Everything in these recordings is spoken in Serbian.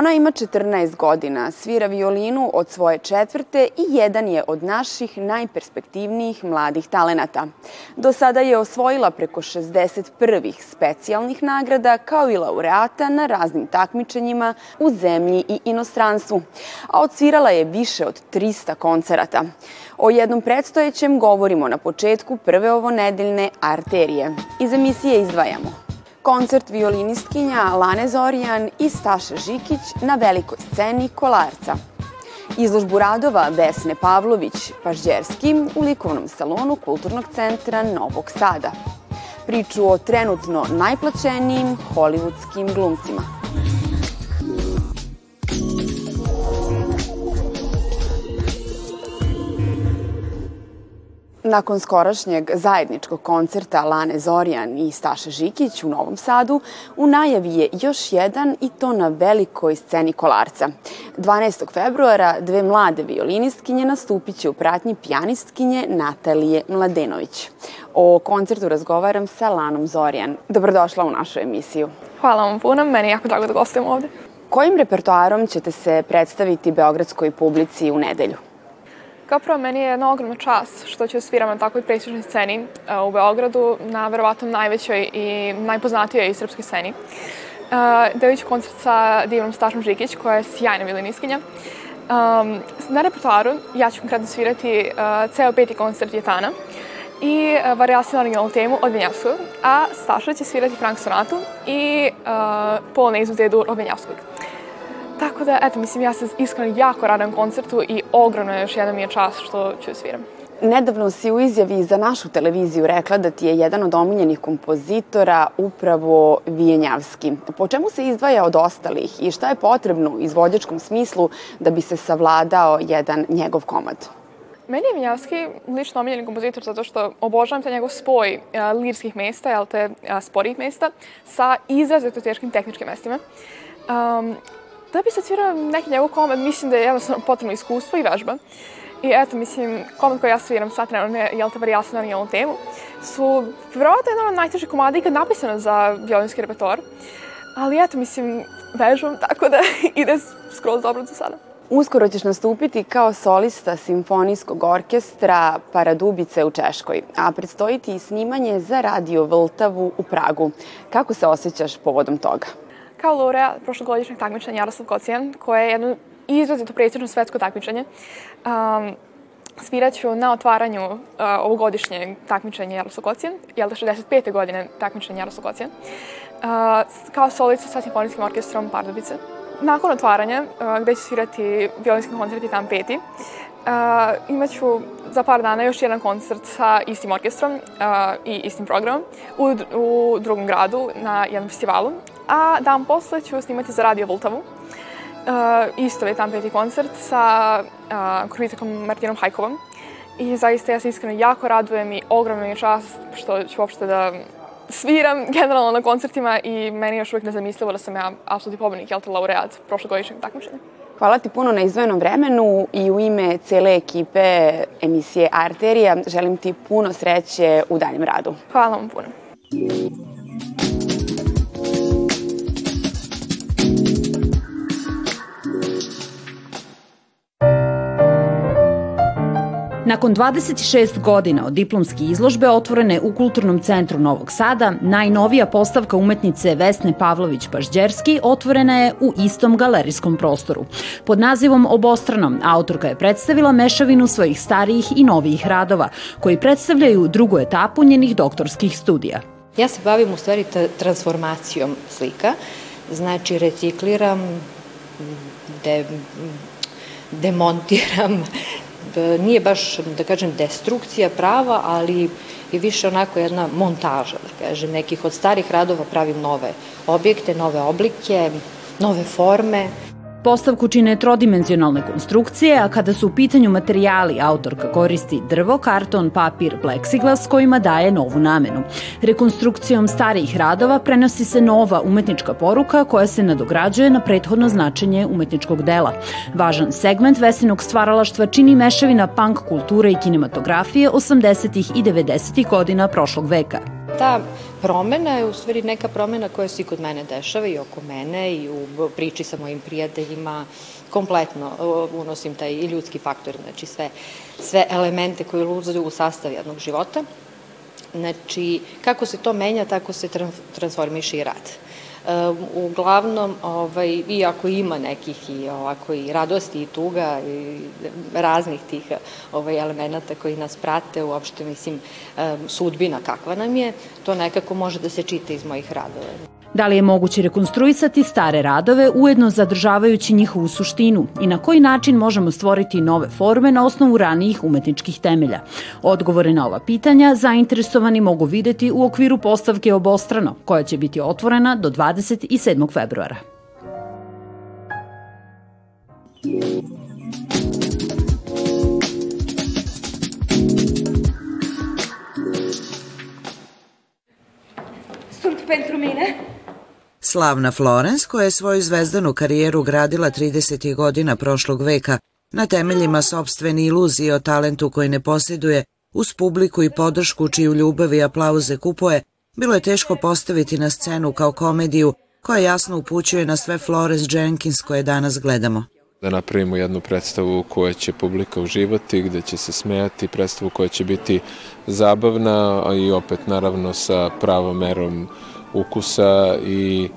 Ona ima 14 godina, svira violinu od svoje četvrte i jedan je od naših najperspektivnijih mladih talenata. Do sada je osvojila preko 60 prvih specijalnih nagrada kao i laureata na raznim takmičenjima u zemlji i inostranstvu, a odsvirala je više od 300 koncerata. O jednom predstojećem govorimo na početku prve ovo nedeljne arterije. Iz emisije izdvajamo koncert violinistkinja Lane Zorijan i Staša Žikić na velikoj sceni Kolarca. Izložbu radova Vesne Pavlović Pažđerski u likovnom salonu Kulturnog centra Novog Sada. Priču o trenutno najplaćenijim hollywoodskim glumcima. Nakon skorašnjeg zajedničkog koncerta Lane Zorijan i Staša Žikić u Novom Sadu, u najavi je još jedan i to na velikoj sceni Kolarca. 12. februara dve mlade violinistkinje nastupit će u pratnji pijanistkinje Natalije Mladenović. O koncertu razgovaram sa Lanom Zorijan. Dobrodošla u našu emisiju. Hvala vam puno, meni je jako drago da gostujem ovde. Kojim repertoarom ćete se predstaviti beogradskoj publici u nedelju? Kao prvo, meni je jedna ogromna čast što ću sviram na takvoj prestižnoj sceni uh, u Beogradu, na verovatno najvećoj i najpoznatijoj srpskoj sceni. Uh, Delit ću koncert sa divnom Stašom Žikić, koja je sjajna violiniskinja. Um, na repertoaru ja ću konkretno svirati uh, ceo peti koncert Jetana i uh, na originalnu temu od Benjavskog, a Staša će svirati Frank Sonatu i uh, polonejzu Dedu od Benjavskog. Tako da, eto, mislim, ja se iskreno jako radam koncertu i ogromno je još jedan mi je čas što ću sviram. Nedavno si u izjavi za našu televiziju rekla da ti je jedan od omiljenih kompozitora upravo Vijenjavski. Po čemu se izdvaja od ostalih i šta je potrebno u izvođačkom smislu da bi se savladao jedan njegov komad? Meni je Vinjavski lično omiljeni kompozitor zato što obožavam te njegov spoj a, lirskih mesta, jel te, a, sporijih mesta, sa izrazito teškim tehničkim mestima. Um, Da bi se svirao neki njegov komad, mislim da je jednostavno potrebno iskustvo i vežba. I eto, mislim, komad koji ja sviram sad trenutno je Jelta Varijasana na ovom temu, su vjerovatno jedan od najtežih komada ikad napisano za violinski repertoar. Ali eto, mislim, vežbam, tako da ide skroz dobro za sada. Uskoro ćeš nastupiti kao solista simfonijskog orkestra Paradubice u Češkoj, a predstoji ti i snimanje za radio Vltavu u Pragu. Kako se osjećaš povodom toga? Kao laureat prošlogodišnjeg takmičenja Jaroslav Kocijan, koje je jedno izrazito prestižno svetsko takmičenje. Um, sviraću na otvaranju uh, ovogodišnjeg takmičenja Jaroslav Kocijan, jel da 65. godine takmičenja Jaroslav Kocijan, uh, kao solica sa simfonijskim orkestrom Pardubice. Nakon otvaranja, uh, gde ću svirati violinski koncert i tam peti, Uh, imaću za par dana još jedan koncert sa istim orkestrom uh, i istim programom u, u drugom gradu na jednom festivalu a dan posle ću snimati za Radio Vultavu. Uh, isto je tam peti koncert sa uh, kritikom Martinom Hajkovom. I zaista ja se iskreno jako radujem i ogromno mi je čast što ću uopšte da sviram generalno na koncertima i meni još uvijek nezamislivo da sam ja apsolutni pobednik, jel te laureat prošlogodišnjeg takmičenja. Hvala ti puno na izvojenom vremenu i u ime cele ekipe emisije Arterija želim ti puno sreće u daljem radu. Hvala vam puno. Nakon 26 godina od diplomske izložbe otvorene u Kulturnom centru Novog Sada, najnovija postavka umetnice Vesne Pavlović-Pažđerski otvorena je u istom galerijskom prostoru. Pod nazivom Obostranom autorka je predstavila mešavinu svojih starijih i novijih radova, koji predstavljaju drugu etapu njenih doktorskih studija. Ja se bavim u stvari transformacijom slika, znači recikliram, de, demontiram, nije baš, da kažem, destrukcija prava, ali je više onako jedna montaža, da kažem, nekih od starih radova pravim nove objekte, nove oblike, nove forme. Postavku čine trodimenzionalne konstrukcije, a kada su u pitanju materijali, autorka koristi drvo, karton, papir, pleksiglas kojima daje novu namenu. Rekonstrukcijom starijih radova prenosi se nova umetnička poruka koja se nadograđuje na prethodno značenje umetničkog dela. Važan segment vesinog stvaralaštva čini mešavina punk kulture i kinematografije 80. i 90. godina prošlog veka. Ta promena je u stvari neka promena koja se i kod mene dešava i oko mene i u priči sa mojim prijateljima, kompletno unosim taj ljudski faktor, znači sve, sve elemente koji ulaze u sastav jednog života. Znači, kako se to menja, tako se transformiše i rad. Uglavnom, ovaj, iako ima nekih i ovako i radosti i tuga i raznih tih ovaj, elemenata koji nas prate, uopšte mislim sudbina kakva nam je, to nekako može da se čita iz mojih radova. Da li je moguće rekonstruisati stare radove ujedno zadržavajući njihovu suštinu i na koji način možemo stvoriti nove forme na osnovu ranijih umetničkih temelja? Odgovore na ova pitanja zainteresovani mogu videti u okviru postavke Obostrano, koja će biti otvorena do 27. februara. Sunt pentru mine Slavna Florence, koja je svoju zvezdanu karijeru gradila 30. godina prošlog veka na temeljima sobstvene iluzije o talentu koji ne posjeduje, uz publiku i podršku čiju ljubav i aplauze kupuje, bilo je teško postaviti na scenu kao komediju koja jasno upućuje na sve Florence Jenkins koje danas gledamo. Da napravimo jednu predstavu u kojoj će publika uživati, gde će se smejati, predstavu koja će biti zabavna i opet naravno sa pravom merom ukusa i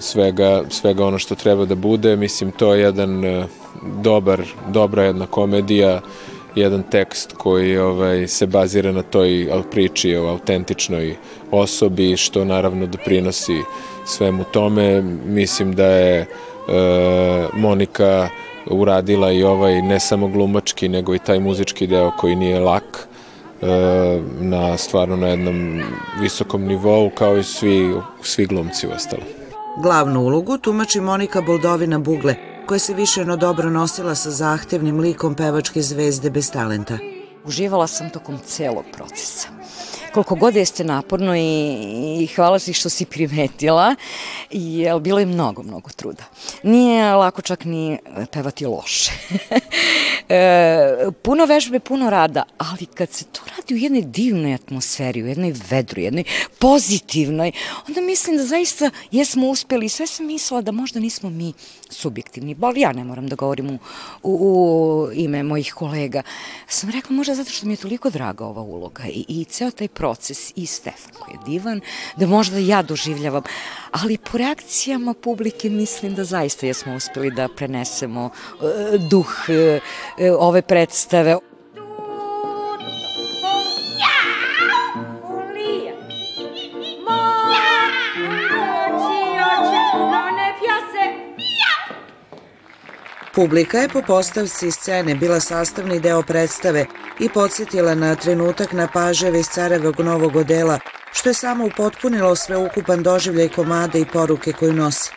svega, svega ono što treba da bude. Mislim, to je jedan e, dobar, dobra jedna komedija, jedan tekst koji ovaj, se bazira na toj priči o autentičnoj osobi, što naravno doprinosi svemu tome. Mislim da je e, Monika uradila i ovaj ne samo glumački, nego i taj muzički deo koji nije lak na stvarno na jednom visokom nivou kao i svi, svi glumci u ostalo. Glavnu ulogu tumači Monika Boldovina Bugle, koja se više no dobro nosila sa zahtevnim likom pevačke zvezde bez talenta. Uživala sam tokom celog procesa koliko god jeste naporno i, i hvala ti što si primetila, jer bilo je mnogo, mnogo truda. Nije lako čak ni pevati loše. e, puno vežbe, puno rada, ali kad se to radi u jednoj divnoj atmosferi, u jednoj vedru, jednoj pozitivnoj, onda mislim da zaista jesmo uspeli i sve sam mislila da možda nismo mi subjektivni, ali ja ne moram da govorim u, u, u ime mojih kolega. Sam rekla možda zato što mi je toliko draga ova uloga i, i ceo taj proces i Stefan koji je divan, da možda ja doživljavam, ali po reakcijama publike mislim da zaista jesmo uspeli da prenesemo uh, duh uh, ove predstave. Publika je po postavci scene bila sastavni deo predstave i podsjetila na trenutak na paževe iz carevog novog odela, što je samo upotpunilo sveukupan doživljaj komade i poruke koju nosi.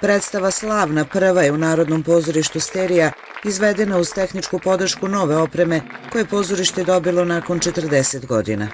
Predstava Slavna prva je u Narodnom pozorištu Sterija izvedena uz tehničku podršku nove opreme koje je pozorište dobilo nakon 40 godina.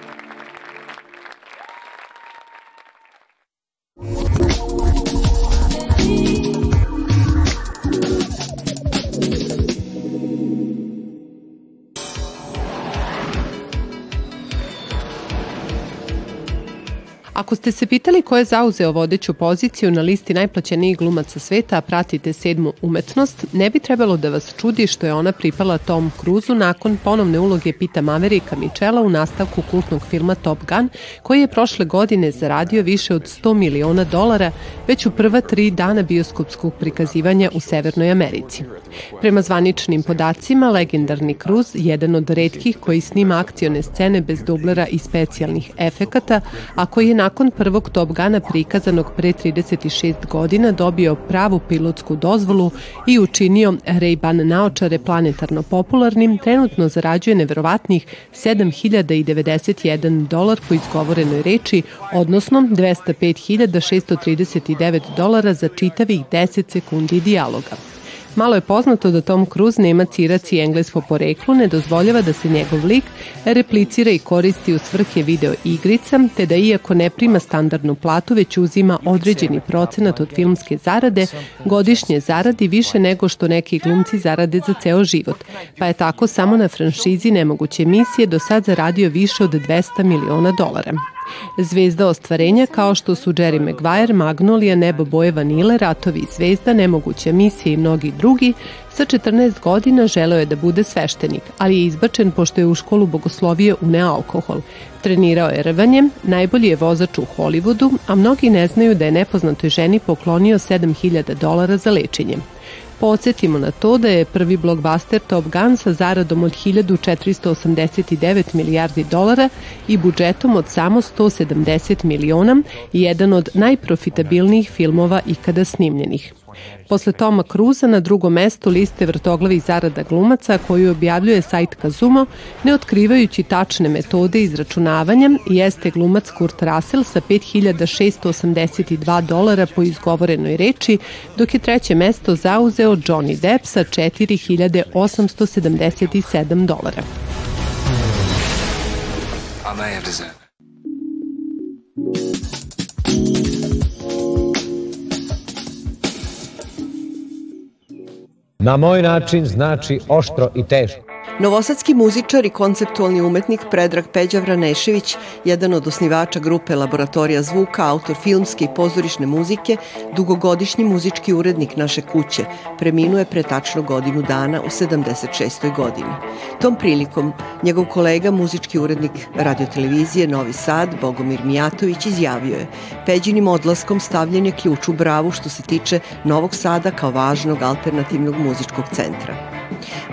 Ako ste se pitali ko je zauzeo vodeću poziciju na listi najplaćenijih glumaca sveta, a pratite sedmu umetnost, ne bi trebalo da vas čudi što je ona pripala Tom Cruzu nakon ponovne uloge Pita Maverika Michela u nastavku kultnog filma Top Gun, koji je prošle godine zaradio više od 100 miliona dolara već u prva tri dana bioskopskog prikazivanja u Severnoj Americi. Prema zvaničnim podacima, legendarni Cruz, jedan od redkih koji snima akcione scene bez dublera i specijalnih efekata, a koji je nakon prvog Top Guna prikazanog pre 36 godina dobio pravu pilotsku dozvolu i učinio Ray-Ban naočare planetarno popularnim, trenutno zarađuje neverovatnih 7091 dolar po izgovorenoj reči, odnosno 205.639 dolara za čitavih 10 sekundi dijaloga. Malo je poznato da Tom Cruise, nema cirac i engles po poreklu, ne dozvoljava da se njegov lik replicira i koristi u svrhe video igrica, te da iako ne prima standardnu platu, već uzima određeni procenat od filmske zarade, godišnje zaradi više nego što neki glumci zarade za ceo život, pa je tako samo na franšizi nemoguće emisije do sad zaradio više od 200 miliona dolara. Zvezda ostvarenja kao što su Jerry Maguire, Magnolia, Nebo boje vanile, Ratovi i zvezda, Nemoguća misija i mnogi drugi, sa 14 godina želeo je da bude sveštenik, ali je izbačen pošto je u školu bogoslovije uneo alkohol. Trenirao je rvanje, najbolji je vozač u Hollywoodu, a mnogi ne znaju da je nepoznatoj ženi poklonio 7000 dolara za lečenje. Podsjetimo na to da je prvi blockbuster Top Gun sa zaradom od 1489 milijardi dolara i budžetom od samo 170 miliona jedan od najprofitabilnijih filmova ikada snimljenih. Posle Toma Cruza na drugom mestu liste vrtoglavih zarada glumaca koju objavljuje sajt Kazumo, ne otkrivajući tačne metode izračunavanja, jeste glumac Kurt Russell sa 5682 dolara po izgovorenoj reči, dok je treće mesto zauzeo Johnny Depp sa 4877 dolara. I may have deserved Na moj način znači oštro i teško. Novosadski muzičar i konceptualni umetnik Predrag Peđa Vranešević, jedan od osnivača grupe Laboratorija zvuka, autor filmske i pozorišne muzike, dugogodišnji muzički urednik naše kuće, preminuo je pre tačno godinu dana u 76. godini. Tom prilikom njegov kolega, muzički urednik radiotelevizije Novi Sad, Bogomir Mijatović, izjavio je Peđinim odlaskom stavljen je ključ u bravu što se tiče Novog Sada kao važnog alternativnog muzičkog centra.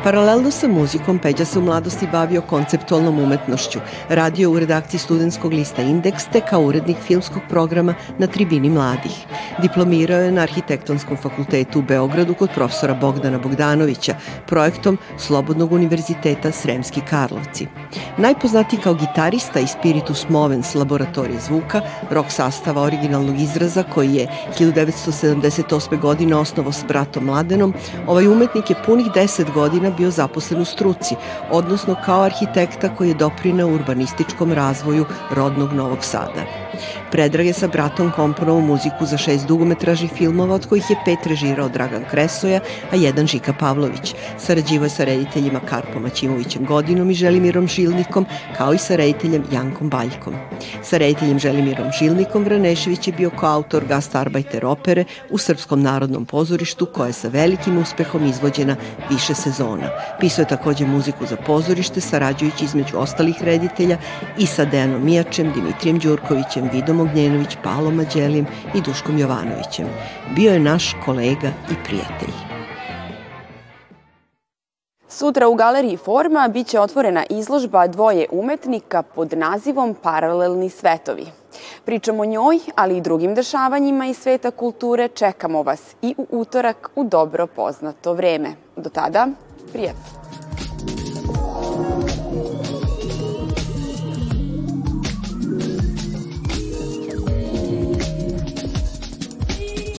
Paralelno sa muzikom, Peđa se u mladosti bavio konceptualnom umetnošću. Radio u redakciji studentskog lista Indeks te kao urednik filmskog programa na Tribini mladih. Diplomirao je na Arhitektonskom fakultetu u Beogradu kod profesora Bogdana Bogdanovića, projektom Slobodnog univerziteta Sremski Karlovci. Najpoznatiji kao gitarista i Spiritus Movens laboratorije zvuka, rok sastava originalnog izraza koji je 1978. godine osnovo s bratom Mladenom, ovaj umetnik je punih 10 godina bio zaposlen u struci, odnosno kao arhitekta koji je doprinao urbanističkom razvoju rodnog Novog Sada. Predrag je sa bratom komponovao muziku za šest dugometražih filmova, od kojih je pet režirao Dragan Kresoja, a jedan Žika Pavlović. Sarađivo je sa rediteljima Karpom Aćimovićem Godinom i Želimirom Žilnikom, kao i sa rediteljem Jankom Baljkom. Sa rediteljem Želimirom Žilnikom Vranešević je bio koautor gastarbajter opere u Srpskom narodnom pozorištu, koja je sa velikim uspehom izvođena više sezona. Pisao je takođe muziku za pozorište, sarađujući između ostalih reditelja i sa Dejanom Mijačem, Dimitrijem Đurkovićem, Vidom Ognjenović, Palom Mađelim i Duškom Jovanovićem. Bio je naš kolega i prijatelj. Sutra u galeriji Forma biće otvorena izložba dvoje umetnika pod nazivom Paralelni svetovi. Pričamo o njoj, ali i drugim dešavanjima iz sveta kulture. Čekamo vas i u utorak u dobro poznato vreme. Do tada, prijatno!